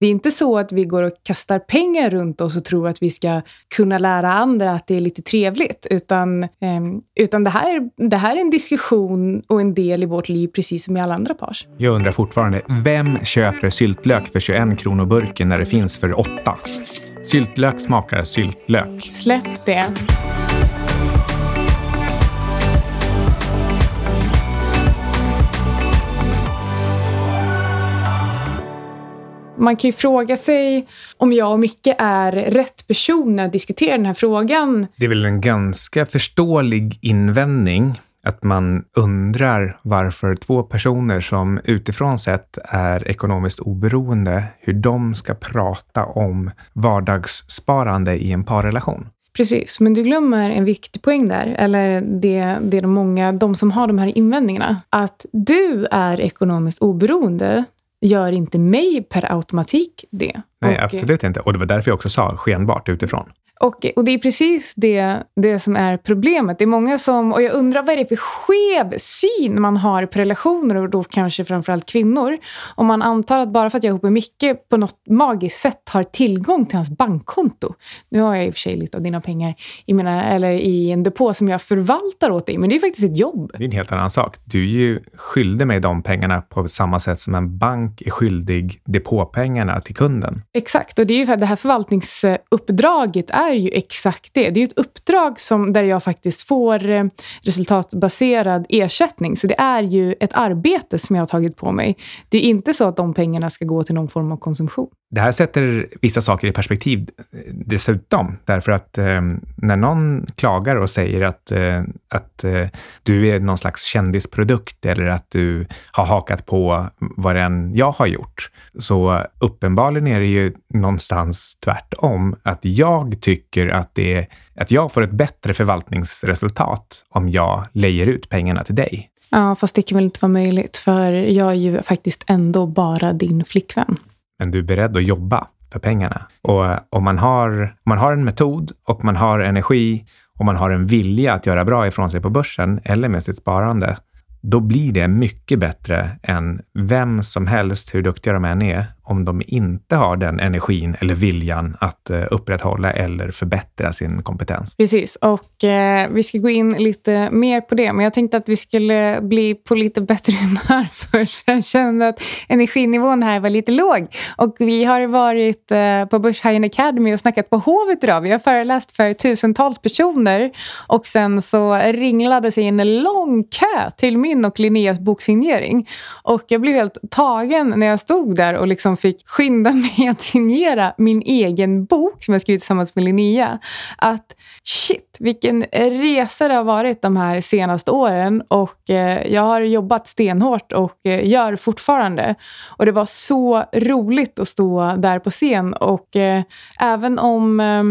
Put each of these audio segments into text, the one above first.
Det är inte så att vi går och kastar pengar runt oss och tror att vi ska kunna lära andra att det är lite trevligt. Utan, eh, utan det, här, det här är en diskussion och en del i vårt liv, precis som i alla andra pars. Jag undrar fortfarande, vem köper syltlök för 21 kronor burken när det finns för 8? Syltlök smakar syltlök. Släpp det. Man kan ju fråga sig om jag och Micke är rätt personer att diskutera den här frågan. Det är väl en ganska förståelig invändning att man undrar varför två personer som utifrån sett är ekonomiskt oberoende, hur de ska prata om vardagssparande i en parrelation. Precis, men du glömmer en viktig poäng där, eller det, det är de många, de som har de här invändningarna. Att du är ekonomiskt oberoende gör inte mig per automatik det. Nej, och, absolut inte. Och det var därför jag också sa skenbart utifrån. Och, och det är precis det, det som är problemet. Det är många som, och jag undrar vad är det för skev syn man har på relationer och då kanske framförallt kvinnor. Om man antar att bara för att jag är ihop med Micke på något magiskt sätt har tillgång till hans bankkonto. Nu har jag i och för sig lite av dina pengar i, mina, eller i en depå som jag förvaltar åt dig, men det är faktiskt ett jobb. Det är en helt annan sak. Du är ju skyldig mig de pengarna på samma sätt som en bank är skyldig depåpengarna till kunden. Exakt, och det är ju för att det här förvaltningsuppdraget är är ju exakt det. Det är ju ett uppdrag som, där jag faktiskt får eh, resultatbaserad ersättning. Så det är ju ett arbete som jag har tagit på mig. Det är inte så att de pengarna ska gå till någon form av konsumtion. Det här sätter vissa saker i perspektiv eh, dessutom, därför att eh, när någon klagar och säger att, eh, att eh, du är någon slags kändisprodukt eller att du har hakat på vad än jag har gjort, så uppenbarligen är det ju någonstans tvärtom, att jag tycker att, det, att jag får ett bättre förvaltningsresultat om jag lejer ut pengarna till dig. Ja, fast det kan väl inte vara möjligt, för jag är ju faktiskt ändå bara din flickvän men du är beredd att jobba för pengarna. Och eh, om man har, om man har en metod och man har energi och man har en vilja att göra bra ifrån sig på börsen eller med sitt sparande, då blir det mycket bättre än vem som helst, hur duktiga de än är, om de inte har den energin eller viljan att eh, upprätthålla eller förbättra sin kompetens. Precis, och eh, vi ska gå in lite mer på det. Men jag tänkte att vi skulle bli på lite bättre humör först. För jag kände att energinivån här var lite låg. Och vi har varit eh, på Börshajen Academy och snackat på Hovet idag. Vi har föreläst för tusentals personer. Och sen så ringlade sig en lång kö till min och Linneas boksignering. Och jag blev helt tagen när jag stod där och liksom fick skynda mig att signera min egen bok som jag skrivit tillsammans med Linnea. Att shit, vilken resa det har varit de här senaste åren och eh, jag har jobbat stenhårt och eh, gör fortfarande. Och det var så roligt att stå där på scen och eh, även om eh,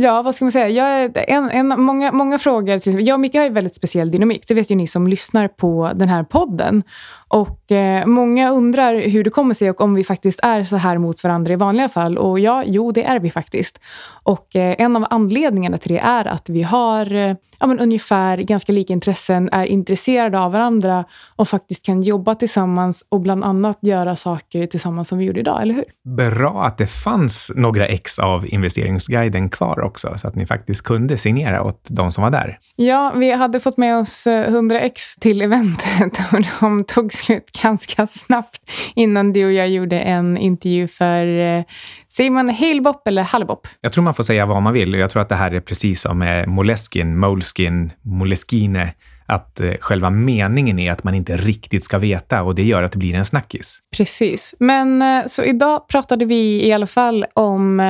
Ja, vad ska man säga? Jag en, en, många, många frågor. Till, jag och Micke har ju väldigt speciell dynamik. Det vet ju ni som lyssnar på den här podden. Och eh, Många undrar hur det kommer sig och om vi faktiskt är så här mot varandra i vanliga fall. Och ja, jo, det är vi faktiskt. Och eh, En av anledningarna till det är att vi har eh, ja, men ungefär ganska lika intressen, är intresserade av varandra och faktiskt kan jobba tillsammans och bland annat göra saker tillsammans som vi gjorde idag, eller hur? Bra att det fanns några ex av investeringsguiden kvar också, så att ni faktiskt kunde signera åt de som var där. Ja, vi hade fått med oss 100 ex till eventet och de tog slut ganska snabbt innan du och jag gjorde en intervju för, eh, säger man Halebop eller Hallebop? Jag tror man får säga vad man vill och jag tror att det här är precis som med Moleskin, Moleskin, Moleskine, att eh, själva meningen är att man inte riktigt ska veta och det gör att det blir en snackis. Precis. Men eh, så idag pratade vi i alla fall om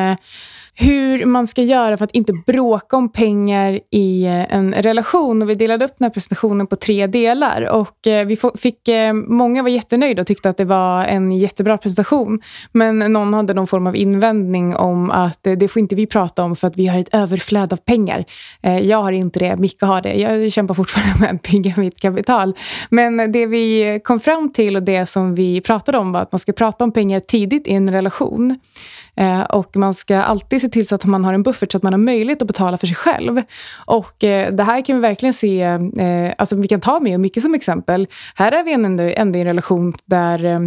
hur man ska göra för att inte bråka om pengar i eh, en relation. Och vi delade upp den här presentationen på tre delar. Och eh, vi fick, eh, många var jättenöjda och tyckte att det var en jättebra presentation. Men någon hade någon form av invändning om att det får inte vi prata om för att vi har ett överflöd av pengar. Jag har inte det, Micke har det. Jag kämpar fortfarande med att bygga mitt kapital. Men det vi kom fram till och det som vi pratade om var att man ska prata om pengar tidigt i en relation. Eh, och man ska alltid se till så att man har en buffert så att man har möjlighet att betala för sig själv. Och eh, det här kan vi verkligen se, eh, alltså vi kan ta mig och Micke som exempel. Här är vi ändå, ändå i en relation där eh,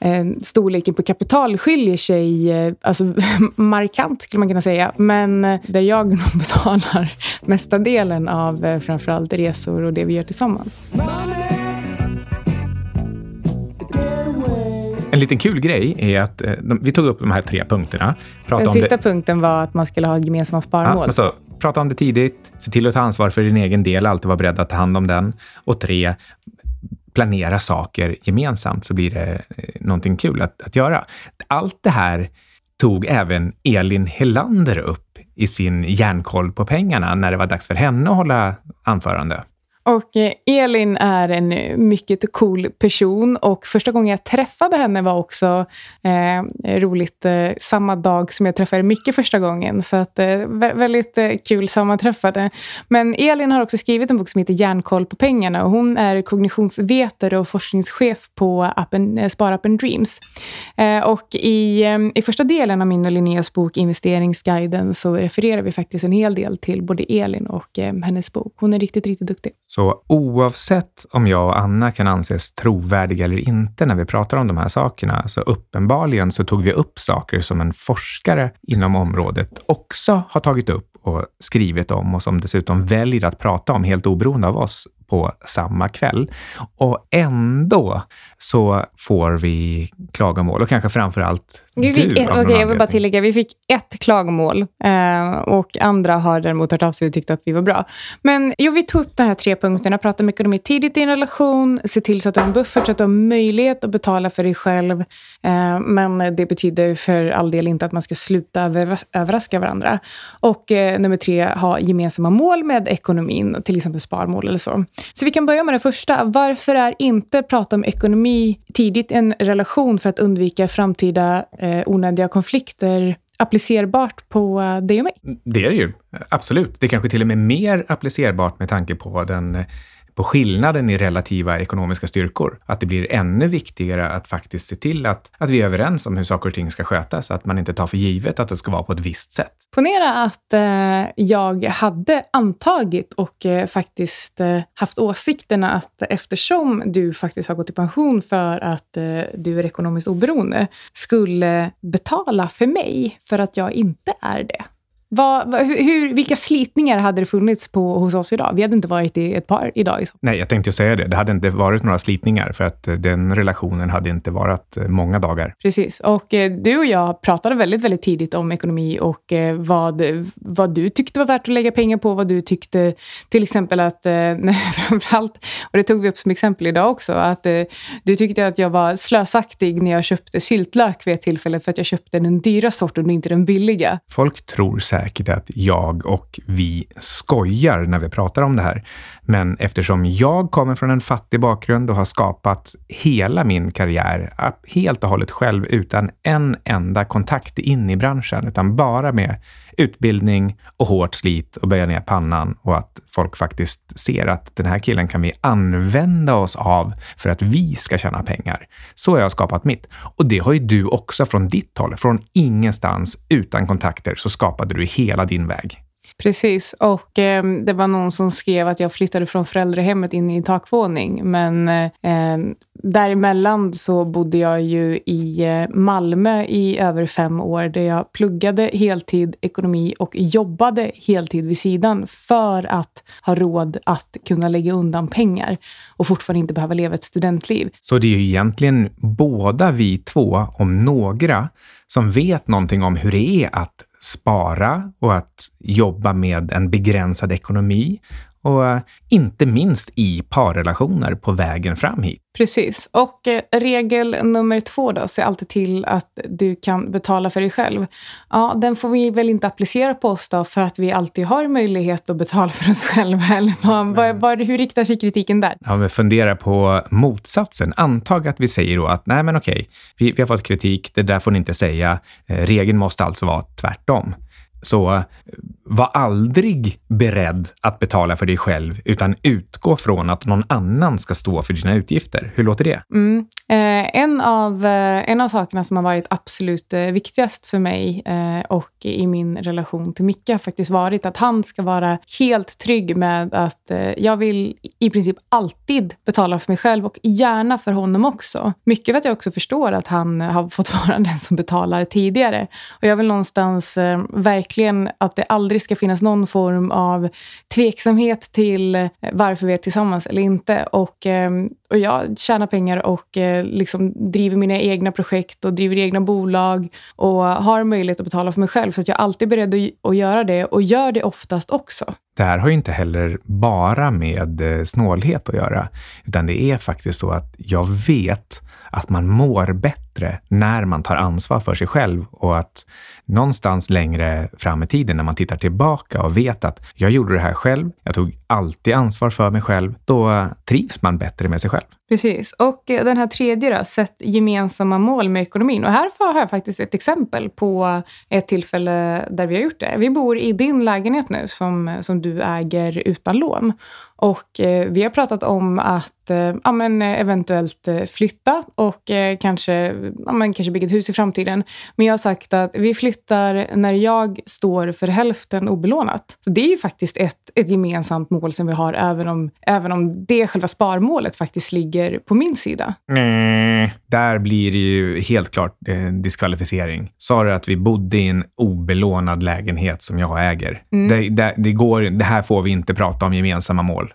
eh, storleken på kapital skiljer sig eh, alltså, markant, skulle man kunna säga. Men där jag nog betalar mesta delen av framförallt resor och det vi gör tillsammans. En liten kul grej är att eh, de, vi tog upp de här tre punkterna. Den sista det. punkten var att man skulle ha gemensamma sparmål. Ja, så, prata om det tidigt, se till att ta ansvar för din egen del, alltid vara beredd att ta hand om den. Och tre, planera saker gemensamt så blir det eh, någonting kul att, att göra. Allt det här tog även Elin Helander upp i sin järnkoll på pengarna när det var dags för henne att hålla anförande. Och eh, Elin är en mycket cool person och första gången jag träffade henne var också eh, roligt eh, samma dag som jag träffade Micke första gången. Så att, eh, väldigt eh, kul sammanträffade. Men Elin har också skrivit en bok som heter Järnkoll på pengarna och hon är kognitionsvetare och forskningschef på appen, eh, Sparappen Dreams. Eh, och i, eh, i första delen av min och Linneas bok Investeringsguiden så refererar vi faktiskt en hel del till både Elin och hennes bok. Hon är riktigt, riktigt duktig. Så oavsett om jag och Anna kan anses trovärdiga eller inte när vi pratar om de här sakerna, så uppenbarligen så tog vi upp saker som en forskare inom området också har tagit upp och skrivit om och som dessutom väljer att prata om helt oberoende av oss på samma kväll. Och ändå så får vi klagomål och kanske framför allt vi fick ett, okay, jag vill bara tillägga, vi fick ett klagomål eh, och andra har däremot hört av sig och tyckt att vi var bra. Men jo, vi tog upp de här tre punkterna, prata om ekonomi tidigt i en relation, se till så att du har en buffert, så att du har möjlighet att betala för dig själv. Eh, men det betyder för all del inte att man ska sluta överraska varandra. Och eh, nummer tre, ha gemensamma mål med ekonomin, till exempel sparmål eller så. Så vi kan börja med det första. Varför är inte prata om ekonomi tidigt en relation för att undvika framtida eh, onödiga konflikter applicerbart på eh, dig och mig? Det är det ju. Absolut. Det är kanske till och med mer applicerbart med tanke på den eh, på skillnaden i relativa ekonomiska styrkor. Att det blir ännu viktigare att faktiskt se till att, att vi är överens om hur saker och ting ska skötas, att man inte tar för givet att det ska vara på ett visst sätt. Ponera att eh, jag hade antagit och eh, faktiskt eh, haft åsikterna att eftersom du faktiskt har gått i pension för att eh, du är ekonomiskt oberoende, skulle betala för mig för att jag inte är det. Vad, hur, vilka slitningar hade det funnits på, hos oss idag? Vi hade inte varit i ett par idag. Nej, jag tänkte säga det. Det hade inte varit några slitningar, för att eh, den relationen hade inte varit eh, många dagar. Precis. Och eh, du och jag pratade väldigt, väldigt tidigt om ekonomi och eh, vad, vad du tyckte var värt att lägga pengar på, vad du tyckte till exempel att, eh, framförallt, och det tog vi upp som exempel idag också, att eh, du tyckte att jag var slösaktig när jag köpte syltlök vid ett tillfälle för att jag köpte den dyra sorten och inte den billiga. Folk tror säkert säkert att jag och vi skojar när vi pratar om det här. Men eftersom jag kommer från en fattig bakgrund och har skapat hela min karriär helt och hållet själv utan en enda kontakt in i branschen, utan bara med utbildning och hårt slit och böja ner pannan och att folk faktiskt ser att den här killen kan vi använda oss av för att vi ska tjäna pengar. Så har jag skapat mitt. Och det har ju du också från ditt håll. Från ingenstans, utan kontakter, så skapade du hela din väg. Precis, och eh, det var någon som skrev att jag flyttade från föräldrahemmet in i takvåning. Men eh, däremellan så bodde jag ju i eh, Malmö i över fem år där jag pluggade heltid ekonomi och jobbade heltid vid sidan för att ha råd att kunna lägga undan pengar och fortfarande inte behöva leva ett studentliv. Så det är ju egentligen båda vi två, om några, som vet någonting om hur det är att spara och att jobba med en begränsad ekonomi och eh, inte minst i parrelationer på vägen fram hit. Precis. Och eh, regel nummer två då, se alltid till att du kan betala för dig själv. Ja, den får vi väl inte applicera på oss då, för att vi alltid har möjlighet att betala för oss själva. Eller vad, vad, vad, hur riktar sig kritiken där? Ja, men fundera på motsatsen. Antag att vi säger då att nej, men okej, vi, vi har fått kritik, det där får ni inte säga. Eh, regeln måste alltså vara tvärtom så eh, var aldrig beredd att betala för dig själv, utan utgå från att någon annan ska stå för dina utgifter. Hur låter det? Mm. Eh, en, av, eh, en av sakerna som har varit absolut eh, viktigast för mig eh, och i min relation till Micke har faktiskt varit att han ska vara helt trygg med att eh, jag vill i princip alltid betala för mig själv och gärna för honom också. Mycket för att jag också förstår att han har fått vara den som betalar tidigare. Och jag vill någonstans eh, verkligen att det aldrig ska finnas någon form av tveksamhet till eh, varför vi är tillsammans eller inte. Och, ehm, och jag tjänar pengar och eh, liksom driver mina egna projekt och driver egna bolag och har möjlighet att betala för mig själv. Så att jag är alltid beredd att göra det och gör det oftast också. Det här har ju inte heller bara med eh, snålhet att göra, utan det är faktiskt så att jag vet att man mår bättre när man tar ansvar för sig själv och att någonstans längre fram i tiden när man tittar tillbaka och vet att jag gjorde det här själv, jag tog alltid ansvar för mig själv, då trivs man bättre med sig själv. Precis. Och eh, den här tredje då, sätt gemensamma mål med ekonomin. Och här har jag faktiskt ett exempel på ett tillfälle där vi har gjort det. Vi bor i din lägenhet nu som, som du äger utan lån. Och eh, vi har pratat om att eh, ja, men, eh, eventuellt flytta och eh, kanske, ja, men, kanske bygga ett hus i framtiden. Men jag har sagt att vi flyttar när jag står för hälften obelånat. Så det är ju faktiskt ett, ett gemensamt mål som vi har, även om, även om det själva sparmålet faktiskt ligger på min sida. Mm, där blir det ju helt klart diskvalificering. Sa du att vi bodde i en obelånad lägenhet som jag äger? Mm. Det, det, det, går, det här får vi inte prata om gemensamma mål.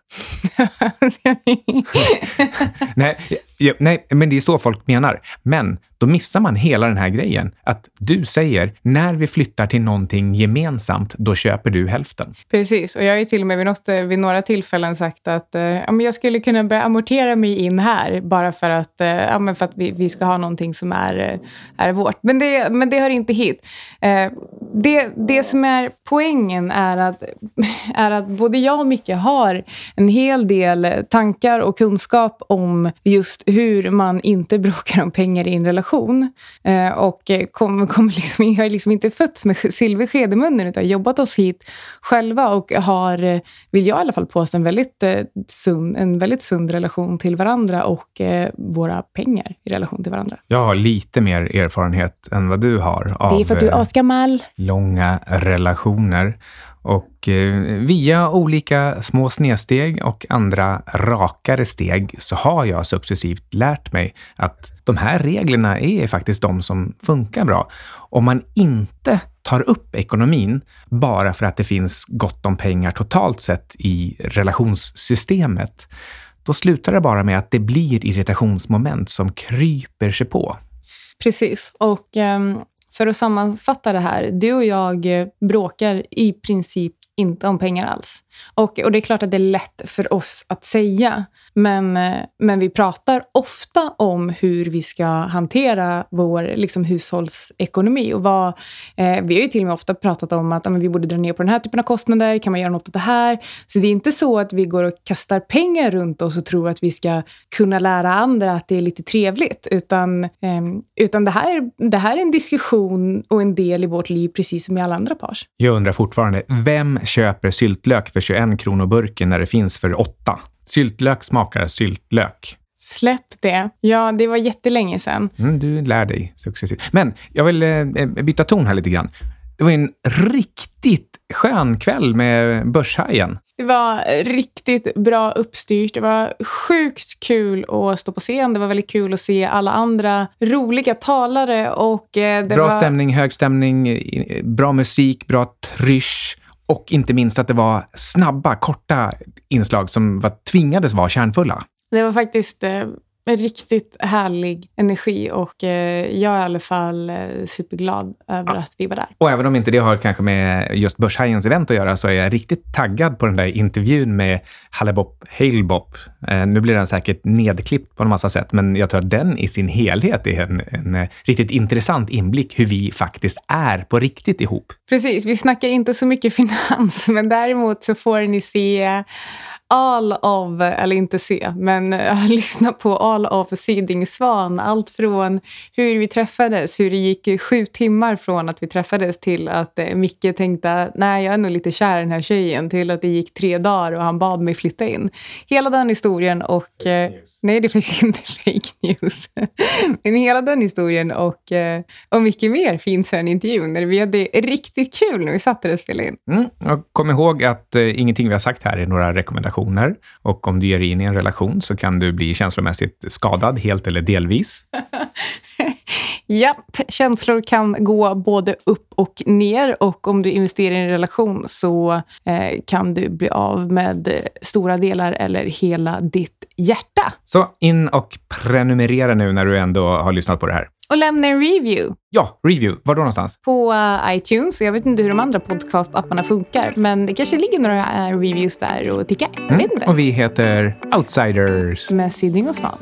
Nej, ja, nej, men det är så folk menar. Men då missar man hela den här grejen. Att du säger, när vi flyttar till någonting gemensamt, då köper du hälften. Precis, och jag har ju till och med vid, något, eh, vid några tillfällen sagt att eh, jag skulle kunna börja amortera mig in här, bara för att, eh, ja, för att vi, vi, ska ha någonting som är, eh, är vårt. Men det, men det hör inte hit. Eh, det, det som är poängen är att, är att både jag och Micke har en hel del tankar och kunskap om just hur man inte bråkar om pengar i en relation. Eh, och kom, kom liksom, jag har liksom inte fötts med silversked i munnen utan jobbat oss hit själva och har, vill jag i alla fall påstå, en väldigt, eh, sund, en väldigt sund relation till varandra och eh, våra pengar i relation till varandra. Jag har lite mer erfarenhet än vad du har. Av, det är för att du är asgammal långa relationer. Och eh, via olika små snedsteg och andra rakare steg så har jag successivt lärt mig att de här reglerna är faktiskt de som funkar bra. Om man inte tar upp ekonomin bara för att det finns gott om pengar totalt sett i relationssystemet, då slutar det bara med att det blir irritationsmoment som kryper sig på. Precis. Och um, för att sammanfatta det här. Du och jag bråkar i princip inte om pengar alls. Och, och det är klart att det är lätt för oss att säga. Men, eh, men vi pratar ofta om hur vi ska hantera vår liksom, hushållsekonomi. Och vad, eh, vi har ju till och med ofta pratat om att ja, vi borde dra ner på den här typen av kostnader. Kan man göra något åt det här? Så det är inte så att vi går och kastar pengar runt oss och tror att vi ska kunna lära andra att det är lite trevligt. Utan, eh, utan det, här, det här är en diskussion och en del i vårt liv, precis som i alla andra pars. Jag undrar fortfarande, vem köper syltlök för 21 kronor burken när det finns för 8? Syltlök smakar syltlök. Släpp det. Ja, det var jättelänge sedan. Mm, du lär dig successivt. Men jag vill eh, byta ton här lite grann. Det var en riktigt skön kväll med Börshajen. Det var riktigt bra uppstyrt. Det var sjukt kul att stå på scen. Det var väldigt kul att se alla andra roliga talare. Och eh, det bra var... stämning, hög stämning, bra musik, bra trysch. Och inte minst att det var snabba, korta inslag som var, tvingades vara kärnfulla. Det var faktiskt eh, riktigt härlig energi och eh, jag är i alla fall eh, superglad över ja. att vi var där. Och även om inte det har kanske med just Börshajens event att göra så är jag riktigt taggad på den där intervjun med Hallebop Halebop. Eh, nu blir den säkert nedklippt på en massa sätt, men jag tror att den i sin helhet är en, en eh, riktigt intressant inblick hur vi faktiskt är på riktigt ihop. Precis, vi snackar inte så mycket finans, men däremot så får ni se all of, eller inte se, men uh, lyssna på all of Syding Svan. Allt från hur vi träffades, hur det gick sju timmar från att vi träffades till att uh, Micke tänkte nej jag är nog lite kär i den här tjejen till att det gick tre dagar och han bad mig flytta in. Hela den historien och... Uh, nej, det finns inte fake news. men hela den historien och, och mycket mer finns i den intervjun vi hade riktigt kul när vi satt där och spelade in. Mm. Och kom ihåg att ingenting vi har sagt här är några rekommendationer och om du ger dig in i en relation så kan du bli känslomässigt skadad helt eller delvis. Japp, känslor kan gå både upp och ner och om du investerar i en relation så eh, kan du bli av med stora delar eller hela ditt hjärta. Så in och prenumerera nu när du ändå har lyssnat på det här. Och lämna en review. Ja, review. Var då någonstans? På uh, iTunes. Jag vet inte hur de andra podcast-apparna funkar, men det kanske ligger några uh, reviews där och tickar. Jag mm. vet inte. Och vi heter Outsiders. Med Syding och Svan.